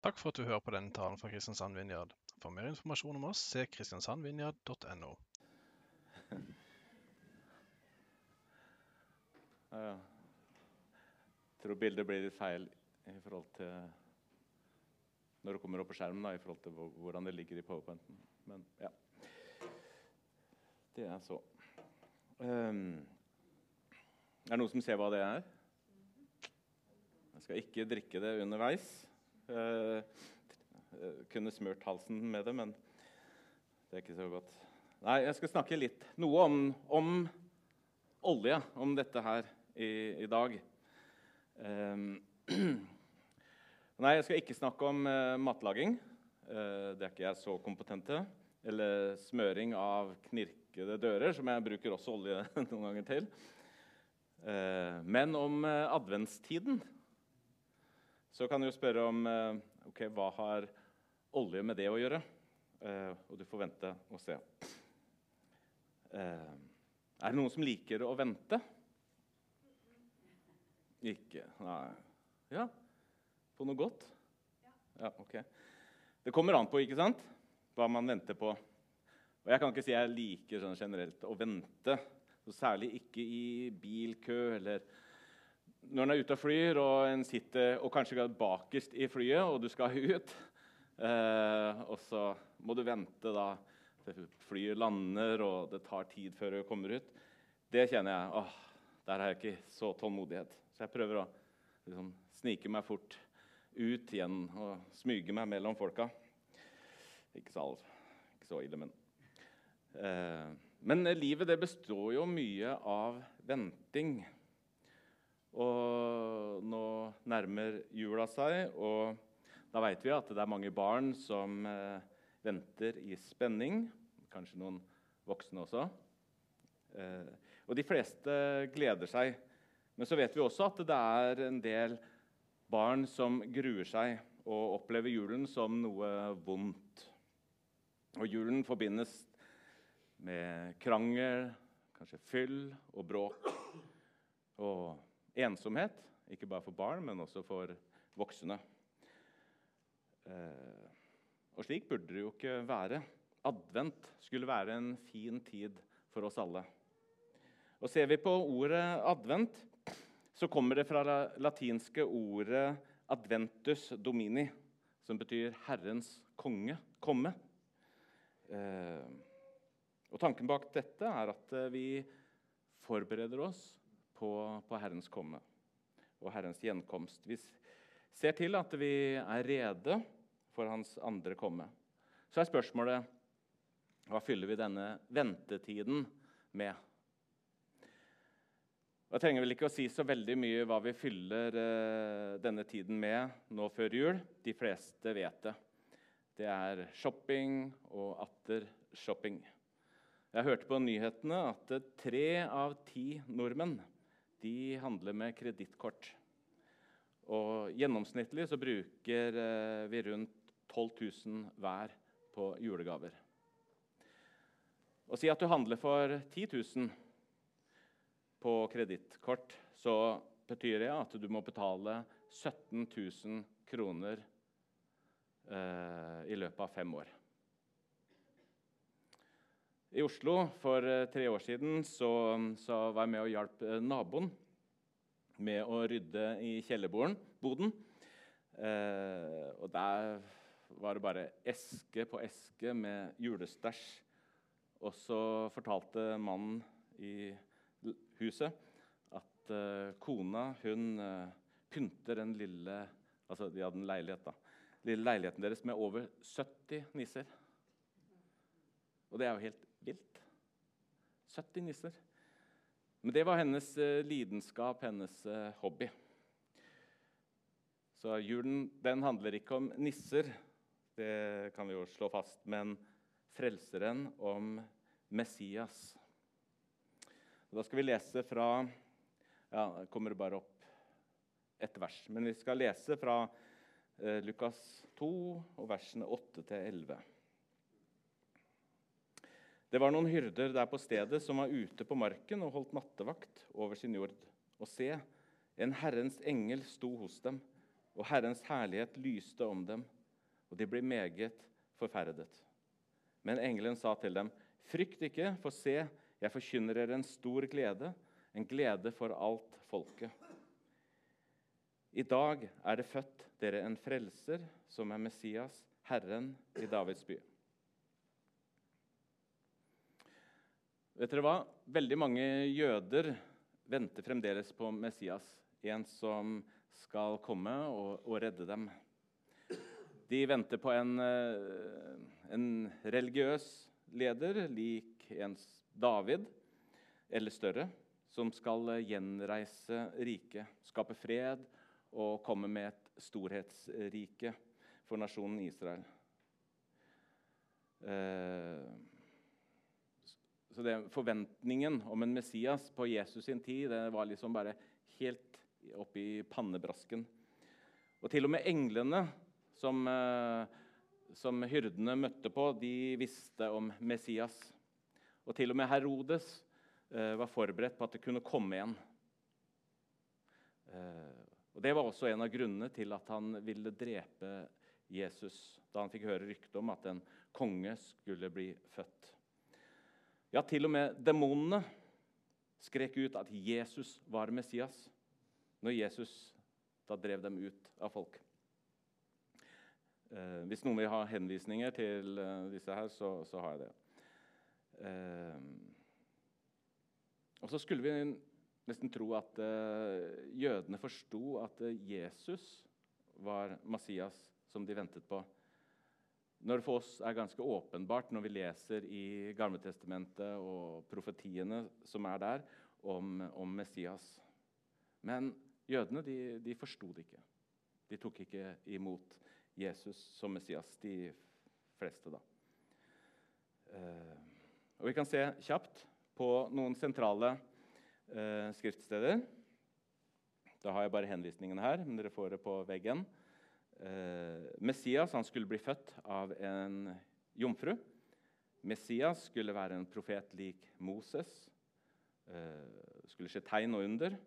Takk for at du hører på denne talen fra Kristiansand Vinjard. For mer informasjon om oss, se kristiansandvinjard.no. Ja, ja. Jeg tror bildet blir litt feil i forhold til når det kommer opp på skjermen, da, i forhold til hvordan det ligger i powerpointen. Men ja. Det er så. Um, er det noen som ser hva det er? Jeg skal ikke drikke det underveis. Eh, eh, kunne smurt halsen med det, men det er ikke så godt. Nei, jeg skal snakke litt noe om, om olje, om dette her i, i dag. Ehm, Nei, jeg skal ikke snakke om eh, matlaging. Det er ikke jeg så kompetent til. Eller smøring av knirkede dører, som jeg bruker også olje noen ganger til. Men om adventstiden så kan du jo spørre om eh, ok, hva har olje med det å gjøre. Eh, og du får vente og se. Eh, er det noen som liker å vente? Ikke? Nei. Ja? På noe godt? Ja, ok. Det kommer an på ikke sant? hva man venter på. Og Jeg kan ikke si jeg liker sånn generelt å vente. Så særlig ikke i bilkø eller når en er ute og flyr og en sitter og kanskje bakerst i flyet og du skal ut. Eh, og så må du vente da til flyet lander og det tar tid før du kommer ut. Det kjenner jeg åh, Der har jeg ikke så tålmodighet. Så jeg prøver å liksom, snike meg fort ut igjen og smyge meg mellom folka. Ikke så, ikke så ille, men eh, Men livet det består jo mye av venting. Og nå nærmer jula seg, og da vet vi at det er mange barn som eh, venter i spenning. Kanskje noen voksne også. Eh, og de fleste gleder seg. Men så vet vi også at det er en del barn som gruer seg og opplever julen som noe vondt. Og julen forbindes med krangel, kanskje fyll og bråk. Og ensomhet, ikke bare for barn, men også for voksne. Eh, og slik burde det jo ikke være. Advent skulle være en fin tid for oss alle. Og Ser vi på ordet advent, så kommer det fra det latinske ordet 'adventus domini', som betyr 'Herrens konge', komme. Eh, og Tanken bak dette er at eh, vi forbereder oss på, på Herrens komme og Herrens gjenkomst. Vi ser til at vi er rede for Hans andre komme. Så er spørsmålet hva fyller vi denne ventetiden med? Jeg trenger vel ikke å si så veldig mye hva vi fyller eh, denne tiden med nå før jul. De fleste vet det. Det er shopping og atter shopping. Jeg hørte på nyhetene at tre av ti nordmenn de handler med kredittkort. Og Gjennomsnittlig så bruker eh, vi rundt 12 000 hver på julegaver. Å si at du handler for 10 000 på kredittkort, så betyr det at du må betale 17 000 kroner eh, i løpet av fem år. I Oslo for eh, tre år siden så, så var jeg med og hjalp eh, naboen med å rydde i kjellerboden. Eh, og der var det bare eske på eske med julestæsj. Og så fortalte mannen i huset at eh, kona hun eh, pynter den lille altså de hadde en leilighet da, lille leiligheten deres med over 70 nisser. Og det er jo helt vilt. 70 nisser. Men det var hennes eh, lidenskap, hennes eh, hobby. Så julen den handler ikke om nisser, det kan vi jo slå fast, men frelseren om Messias. Da skal vi lese fra ja, det kommer bare opp ett vers. Men vi skal lese fra eh, Lukas 2, og versene 8-11. Det var noen hyrder der på stedet som var ute på marken og holdt nattevakt over sin jord. Og se, en Herrens engel sto hos dem, og Herrens herlighet lyste om dem, og de ble meget forferdet. Men engelen sa til dem, Frykt ikke, for se, jeg forkynner dere en stor glede, en glede for alt folket. I dag er det født dere en frelser, som er Messias, Herren i Davids by. Vet dere hva? Veldig mange jøder venter fremdeles på Messias, en som skal komme og, og redde dem. De venter på en, eh, en religiøs leder lik en David eller større, som skal gjenreise riket, skape fred og komme med et storhetsrike for nasjonen Israel. Eh, så det, Forventningen om en Messias på Jesus sin tid det var liksom bare helt oppi pannebrasken. Og til og med englene som, eh, som hyrdene møtte på, de visste om Messias. Og til og med Herodes eh, var forberedt på at det kunne komme en. Eh, og Det var også en av grunnene til at han ville drepe Jesus, da han fikk høre rykte om at en konge skulle bli født. Ja, til og med demonene skrek ut at Jesus var Messias når Jesus da drev dem ut av folk. Eh, hvis noen vil ha henvisninger til eh, disse her, så, så har jeg det. Eh, og så skulle vi nesten tro at eh, jødene forsto at eh, Jesus var Messias som de ventet på. Når det for oss er ganske åpenbart når vi leser i Gamletestamentet og profetiene som er der, om, om Messias. Men jødene de, de forsto det ikke. De tok ikke imot Jesus som Messias, de fleste, da. Eh, og Vi kan se kjapt på noen sentrale eh, skriftsteder. Da har jeg bare henvisningene her, men dere får det på veggen. Eh, Messias skulle bli født av en jomfru. Messias skulle være en profet lik Moses. Eh, skulle skje tegn og under.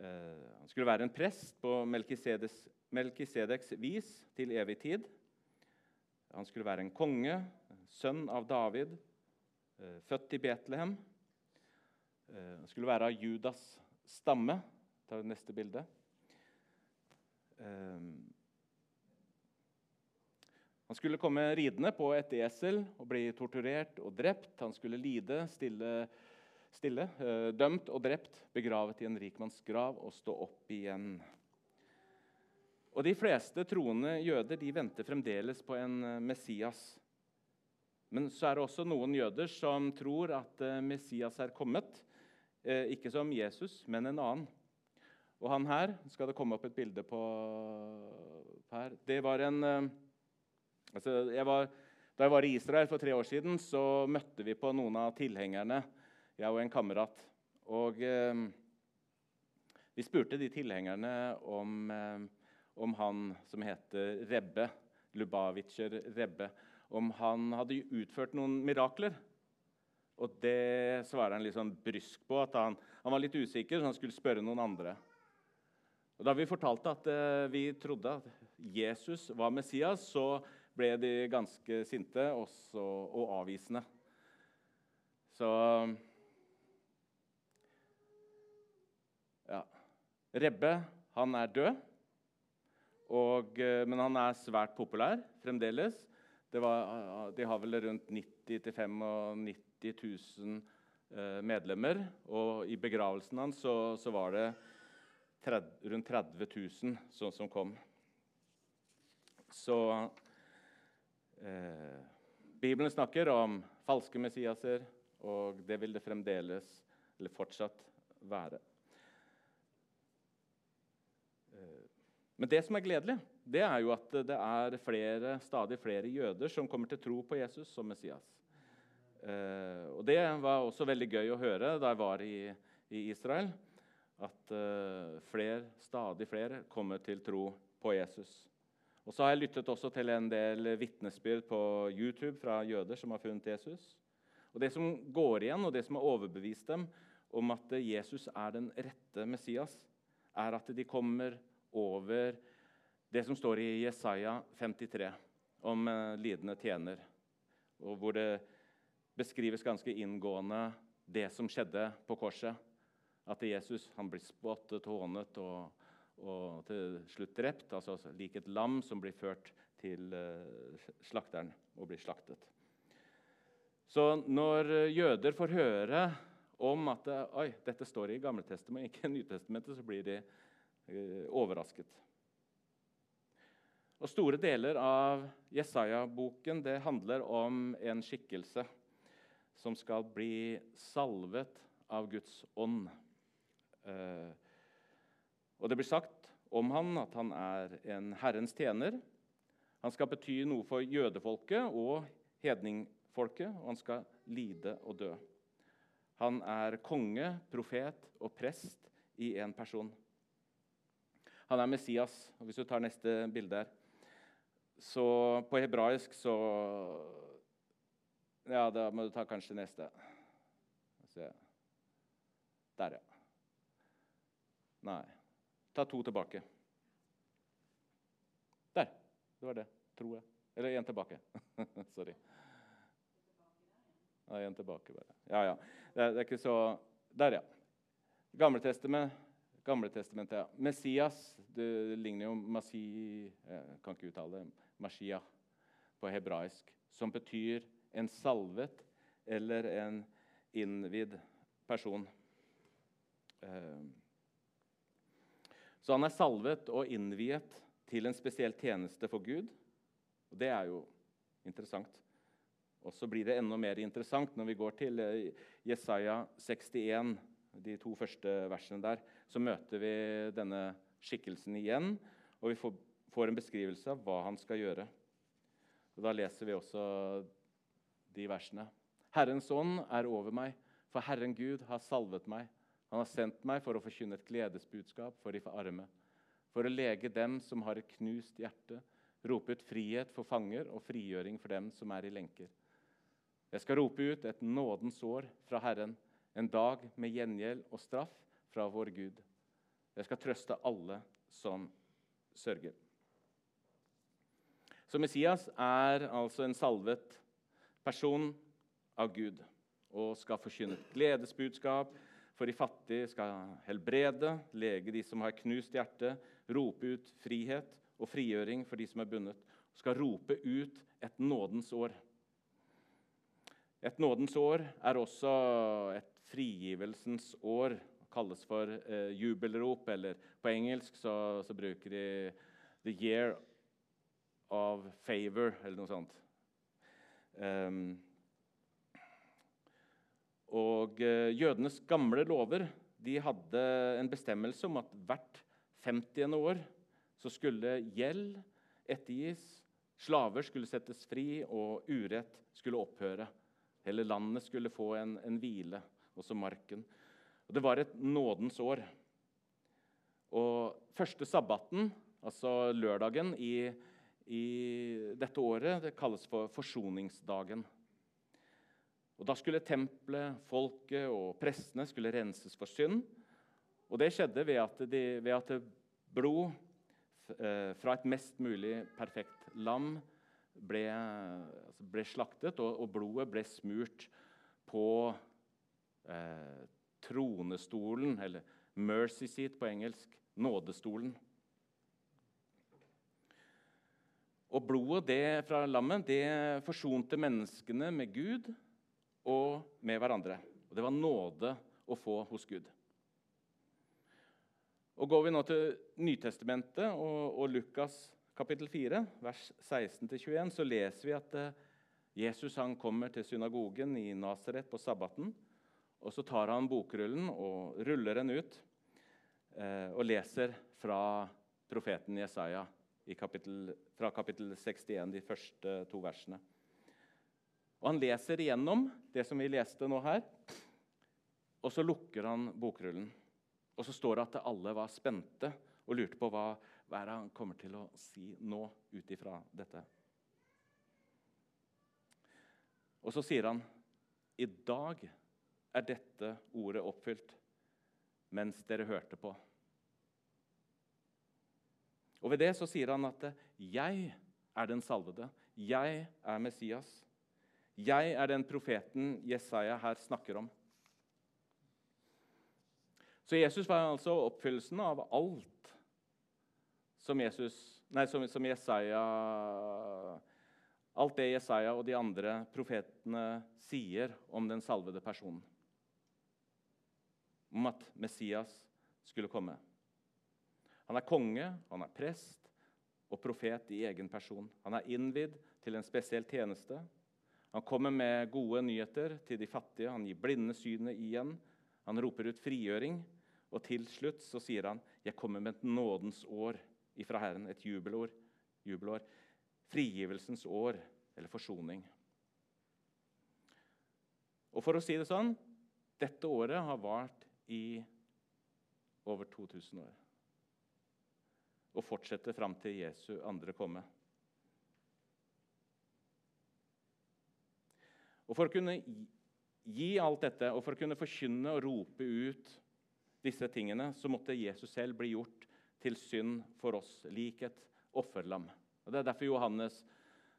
Eh, han skulle være en prest på Melkisedeks, Melkisedeks vis til evig tid. Han skulle være en konge, sønn av David, født i Betlehem. Eh, han skulle være av Judas stamme. Ta det neste bilde. Han skulle komme ridende på et esel og bli torturert og drept. Han skulle lide, stille stille, eh, dømt og drept, begravet i en rikmanns grav og stå opp igjen. Og De fleste troende jøder de venter fremdeles på en eh, Messias. Men så er det også noen jøder som tror at eh, Messias er kommet. Ikke som Jesus, men en annen. Og han her skal det komme opp et bilde på her. Det var en altså jeg var, Da jeg var i Israel for tre år siden, så møtte vi på noen av tilhengerne jeg og en kamerat. Og eh, vi spurte de tilhengerne om, eh, om han som heter Rebbe, Lubavitsjer Rebbe, om han hadde utført noen mirakler. Og det svarer han litt sånn brysk på. at han, han, var litt usikker, så han skulle spørre noen andre. Og Da vi fortalte at eh, vi trodde at Jesus var Messias, så ble de ganske sinte også, og avvisende. Så Rebbe han er død, og, eh, men han er svært populær fremdeles. Var, de har vel rundt 90 000-95 000 eh, medlemmer. Og i begravelsen hans så, så var det 30, rundt 30 000 som, som kom. Så eh, Bibelen snakker om falske messiaser, og det vil det fremdeles, eller fortsatt, være. Men det som er gledelig, det er jo at det er flere, stadig flere jøder som kommer til tro på Jesus som Messias. Eh, og Det var også veldig gøy å høre da jeg var i, i Israel. At eh, flere, stadig flere kommer til tro på Jesus. Og så har jeg lyttet også til en del vitnesbyrd på YouTube fra jøder som har funnet Jesus. Og Det som går igjen, og det som har overbevist dem om at Jesus er den rette Messias, er at de kommer over det som står i Jesaja 53 om eh, lidende tjener, og hvor det beskrives ganske inngående det som skjedde på korset. At Jesus blir spottet, hånet og, og til slutt drept. altså Lik et lam som blir ført til uh, slakteren og blir slaktet. Så når jøder får høre om at oi, dette står i Gamletestamentet, ikke Nytestamentet, så blir de overrasket. Og Store deler av Jesaja-boken det handler om en skikkelse som skal bli salvet av Guds ånd. Eh, og Det blir sagt om han at han er en Herrens tjener. Han skal bety noe for jødefolket og hedningfolket, og han skal lide og dø. Han er konge, profet og prest i én person. Han er Messias. og Hvis du tar neste bilde her så på hebraisk så Ja, da må du ta kanskje neste. Der, ja. Nei. Ta to tilbake. Der. Det var det, tror jeg. Eller én tilbake. Sorry. Ja, én tilbake, bare. Ja, ja. Det er, det er, ikke så Der, ja. Gamletestamentet. Gamletestamentet, ja. Messias det ligner jo Masi Jeg kan ikke uttale det. Mashiach på hebraisk, som betyr en salvet eller en innvidd person. Eh, så han er salvet og innviet til en spesiell tjeneste for Gud. Og Det er jo interessant. Og så blir det enda mer interessant når vi går til eh, Jesaja 61, de to første versene der. Så møter vi denne skikkelsen igjen, og vi får en beskrivelse av hva han skal gjøre. Og Da leser vi også de versene. Herrens ånd er over meg, for Herren Gud har salvet meg. Han har sendt meg for å forkynne et gledesbudskap for de arme, for å lege dem som har et knust hjerte, rope ut frihet for fanger og frigjøring for dem som er i lenker. Jeg skal rope ut et nådens år fra Herren, en dag med gjengjeld og straff fra vår Gud. Jeg skal trøste alle som sørger. Så Messias er altså en salvet person av Gud og skal forkynne et gledesbudskap for de fattige, skal helbrede, lege de som har knust hjerte, rope ut frihet og frigjøring for de som er bundet. Skal rope ut et nådens år. Et nådens år er også et frigivelsens år. Det kalles for eh, jubelrop, eller på engelsk så, så bruker de 'the year of favor, eller noe sånt. Um, og uh, Jødenes gamle lover de hadde en bestemmelse om at hvert 50. år så skulle gjeld ettergis, slaver skulle settes fri, og urett skulle opphøre. Hele landet skulle få en, en hvile, også marken. Og det var et nådens år. Og første sabbaten, altså lørdagen i i dette året det kalles for forsoningsdagen. Og Da skulle tempelet, folket og prestene skulle renses for synd. Og Det skjedde ved at, de, ved at blod eh, fra et mest mulig perfekt lam ble, altså ble slaktet, og, og, blodet ble smurt på eh, tronestolen, eller 'mercy seat' på engelsk, nådestolen. Og blodet det, fra lammet det forsonte menneskene med Gud og med hverandre. Og Det var nåde å få hos Gud. Og Går vi nå til Nytestamentet og, og Lukas kapittel 4, vers 16-21, så leser vi at eh, Jesus han kommer til synagogen i Nasaret på sabbaten. og Så tar han bokrullen og ruller den ut eh, og leser fra profeten Jesaja kapittel, fra kapittel 61, de første to versene. Og Han leser igjennom det som vi leste nå her, og så lukker han bokrullen. Og så står det at alle var spente og lurte på hva, hva han kommer til å si nå ut ifra dette. Og så sier han, 'I dag er dette ordet oppfylt, mens dere hørte på.' Og ved det så sier han at 'jeg er den salvede'. Jeg er Messias. Jeg er den profeten Jesaja her snakker om. Så Jesus var altså oppfyllelsen av alt som, Jesus, nei, som, som Jesaja Alt det Jesaja og de andre profetene sier om den salvede personen. Om at Messias skulle komme. Han er konge, han er prest og profet i egen person. Han er innvidd til en spesiell tjeneste. Han kommer med gode nyheter til de fattige. Han gir blinde synet igjen. Han roper ut frigjøring. Og til slutt så sier han, 'Jeg kommer med et nådens år ifra Herren', et jubelår. jubelår. Frigivelsens år, eller forsoning. Og for å si det sånn dette året har vart i over 2000 år. Og fortsetter fram til Jesu andre komme. Og For å kunne gi alt dette og for å kunne forkynne og rope ut disse tingene, så måtte Jesus selv bli gjort til synd for oss, lik et offerlam. Og Det er derfor Johannes,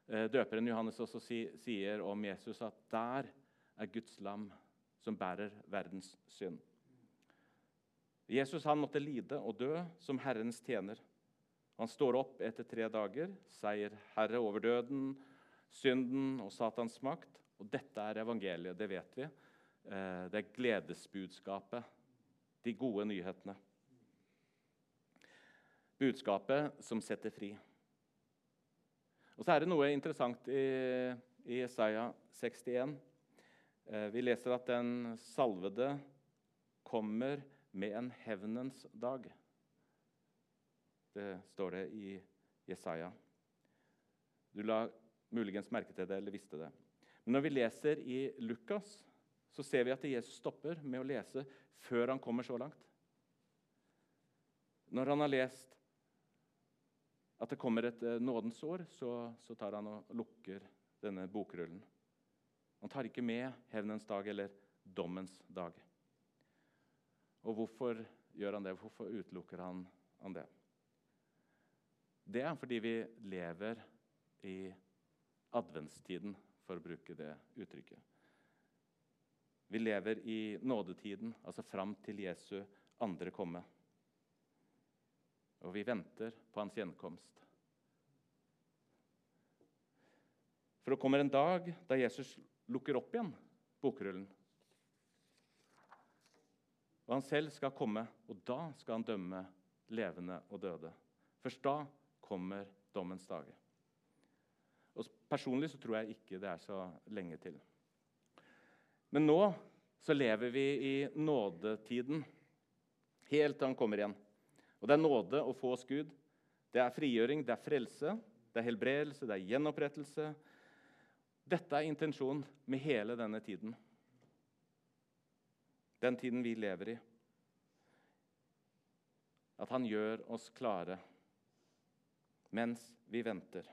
eh, døperen Johannes også sier om Jesus at der er Guds lam som bærer verdens synd. Jesus han måtte lide og dø som Herrens tjener. Han står opp etter tre dager, seier herre over døden, synden og Satans makt. Og dette er evangeliet, det vet vi. Eh, det er gledesbudskapet, de gode nyhetene. Budskapet som setter fri. Og så er det noe interessant i, i Isaiah 61. Eh, vi leser at den salvede kommer med en hevnens dag. Det står det i Jesaja. Du la muligens merke til det eller visste det. Men når vi leser i Lukas, så ser vi at Jesus stopper med å lese før han kommer så langt. Når han har lest at det kommer et eh, nådens år, så, så tar han og lukker denne bokrullen. Han tar ikke med hevnens dag eller dommens dag. Og hvorfor gjør han det? Hvorfor utelukker han, han det? Det er fordi vi lever i adventstiden for å bruke det uttrykket. Vi lever i nådetiden, altså fram til Jesu andre komme. Og vi venter på hans gjenkomst. For det kommer en dag da Jesus lukker opp igjen bokrullen. Og han selv skal komme, og da skal han dømme levende og døde. Først da kommer dommens dager. Og Personlig så tror jeg ikke det er så lenge til. Men nå så lever vi i nådetiden, helt til han kommer igjen. Og Det er nåde å få oss Gud. Det er frigjøring, det er frelse, det er helbredelse, det er gjenopprettelse. Dette er intensjonen med hele denne tiden. Den tiden vi lever i. At han gjør oss klare mens vi venter.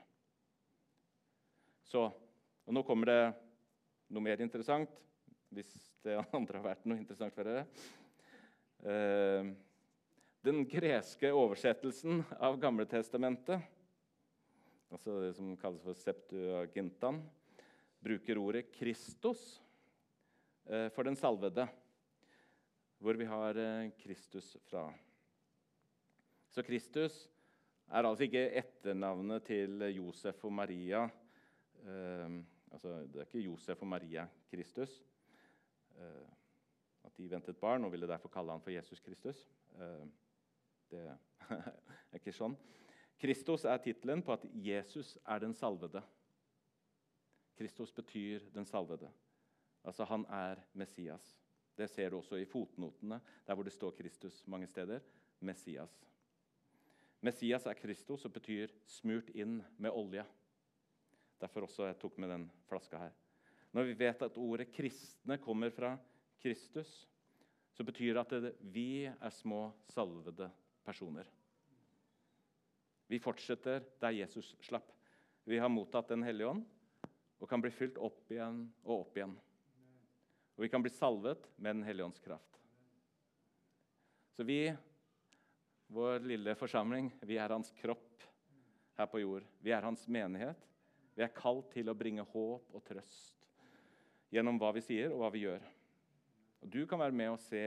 Så, og Nå kommer det noe mer interessant, hvis det andre har vært noe interessant for dere. Eh, den greske oversettelsen av Gamletestamentet, altså det som kalles for septuagintan, bruker ordet 'Kristus' eh, for den salvede, hvor vi har eh, Kristus fra. Så Kristus er altså ikke etternavnet til Josef og Maria altså, det er ikke Josef og Maria Kristus. Uh, at de ventet barn og ville derfor kalle han for Jesus Kristus. Uh, det er ikke sånn. Kristus er tittelen på at Jesus er den salvede. Kristus betyr den salvede. Altså, han er Messias. Det ser du også i fotnotene, der hvor det står Kristus mange steder. Messias. Messias er Kristus og betyr smurt inn med olje. Derfor også jeg tok med den flaska her. Når vi vet at ordet 'kristne' kommer fra Kristus, så betyr det at vi er små, salvede personer. Vi fortsetter der Jesus slapp. Vi har mottatt Den hellige ånd og kan bli fylt opp igjen og opp igjen. Og vi kan bli salvet med Den hellige ånds kraft. Så vi vår lille forsamling, vi er hans kropp her på jord. Vi er hans menighet. Vi er kalt til å bringe håp og trøst gjennom hva vi sier og hva vi gjør. Og Du kan være med og se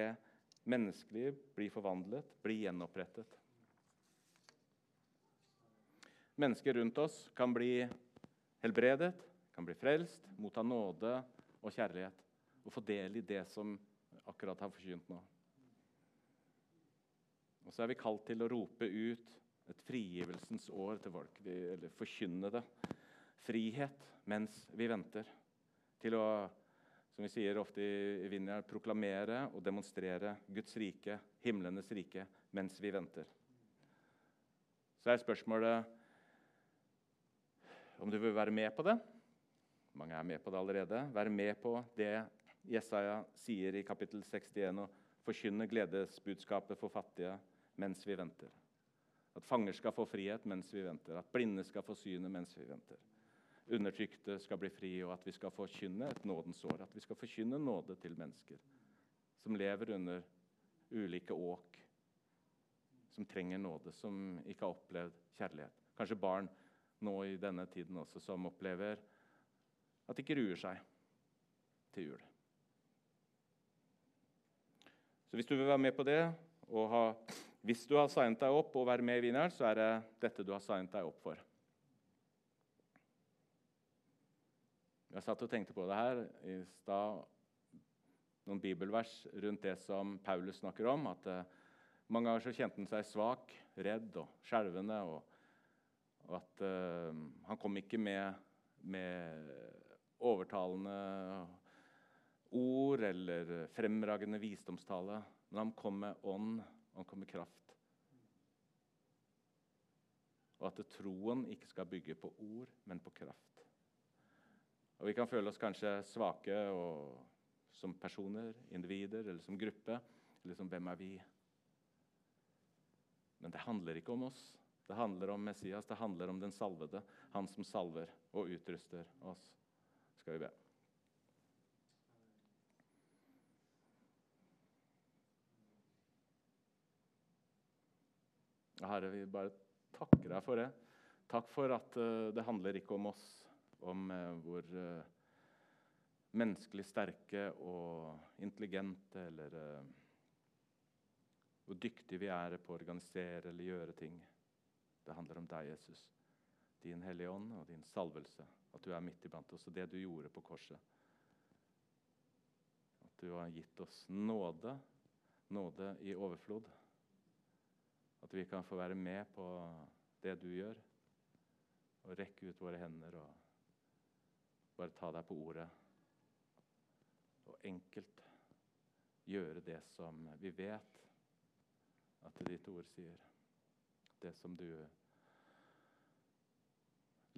menneskeliv bli forvandlet, bli gjenopprettet. Mennesker rundt oss kan bli helbredet, kan bli frelst, motta nåde og kjærlighet. Og få del i det som akkurat har forkynt nå. Og så er vi kalt til å rope ut et frigivelsens år til folk. Eller forkynne det. Frihet mens vi venter. Til å, som vi sier ofte i Vinjar, proklamere og demonstrere Guds rike, himlenes rike, mens vi venter. Så er spørsmålet om du vil være med på det. Mange er med på det allerede. Være med på det Jesaja sier i kapittel 61 og forkynne gledesbudskapet for fattige mens vi venter. At fanger skal få frihet mens vi venter. At blinde skal få synet mens vi venter. Undertrykte skal bli fri, og at vi skal forkynne et nådens år. At vi skal forkynne nåde til mennesker som lever under ulike åk. Som trenger nåde, som ikke har opplevd kjærlighet. Kanskje barn nå i denne tiden også som opplever at de gruer seg til jul. Så hvis du vil være med på det, og ha, hvis du har signet deg opp og være med i Vinneren, så er det dette du har signet deg opp for. Jeg satt og tenkte på det her i stad. Noen bibelvers rundt det som Paulus snakker om. at uh, Mange ganger så kjente han seg svak, redd og skjelvende. Og, og, at uh, han kom ikke med, med overtalende ord eller fremragende visdomstale. Men han kom med ånd, han kom med kraft. Og at troen ikke skal bygge på ord, men på kraft. Og Vi kan føle oss kanskje svake som personer, individer eller som gruppe. Eller som hvem er vi? Men det handler ikke om oss. Det handler om Messias, det handler om den salvede. Han som salver og utruster oss. Skal vi be. Herre, vi bare takker deg for det. Takk for at uh, det handler ikke om oss om eh, hvor eh, menneskelig sterke og intelligente eller eh, hvor dyktige vi er på å organisere eller gjøre ting. Det handler om deg, Jesus. Din Hellige Ånd og din salvelse. At du er midt iblant oss, og det du gjorde på korset. At du har gitt oss nåde, nåde i overflod. At vi kan få være med på det du gjør, og rekke ut våre hender og bare ta deg på ordet og enkelt gjøre det som vi vet at ditt ord sier. Det som du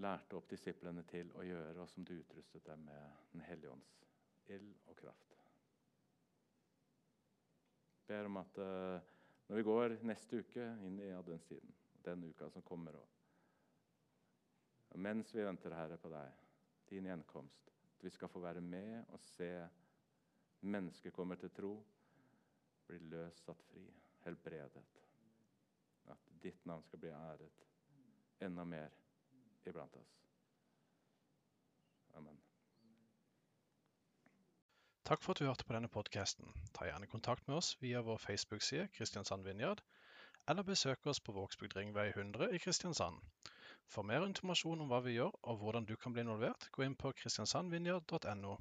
lærte opp disiplene til å gjøre, og som du utrustet dem med Den hellige ånds ild og kraft. Jeg ber om at uh, når vi går neste uke inn i adventstiden, den uka som kommer, og mens vi venter, Herre, på deg din gjenkomst. At vi skal få være med og se mennesker kommer til tro, bli løst, satt fri, helbredet. At ditt navn skal bli æret enda mer iblant oss. Amen. Takk for at du hørte på denne podkasten. Ta gjerne kontakt med oss via vår Facebook-side Kristiansand Vinjard, eller besøk oss på Vågsbygd Ringvei 100 i Kristiansand. For mer informasjon om hva vi gjør og hvordan du kan bli involvert, gå inn på kristiansandvinjard.no.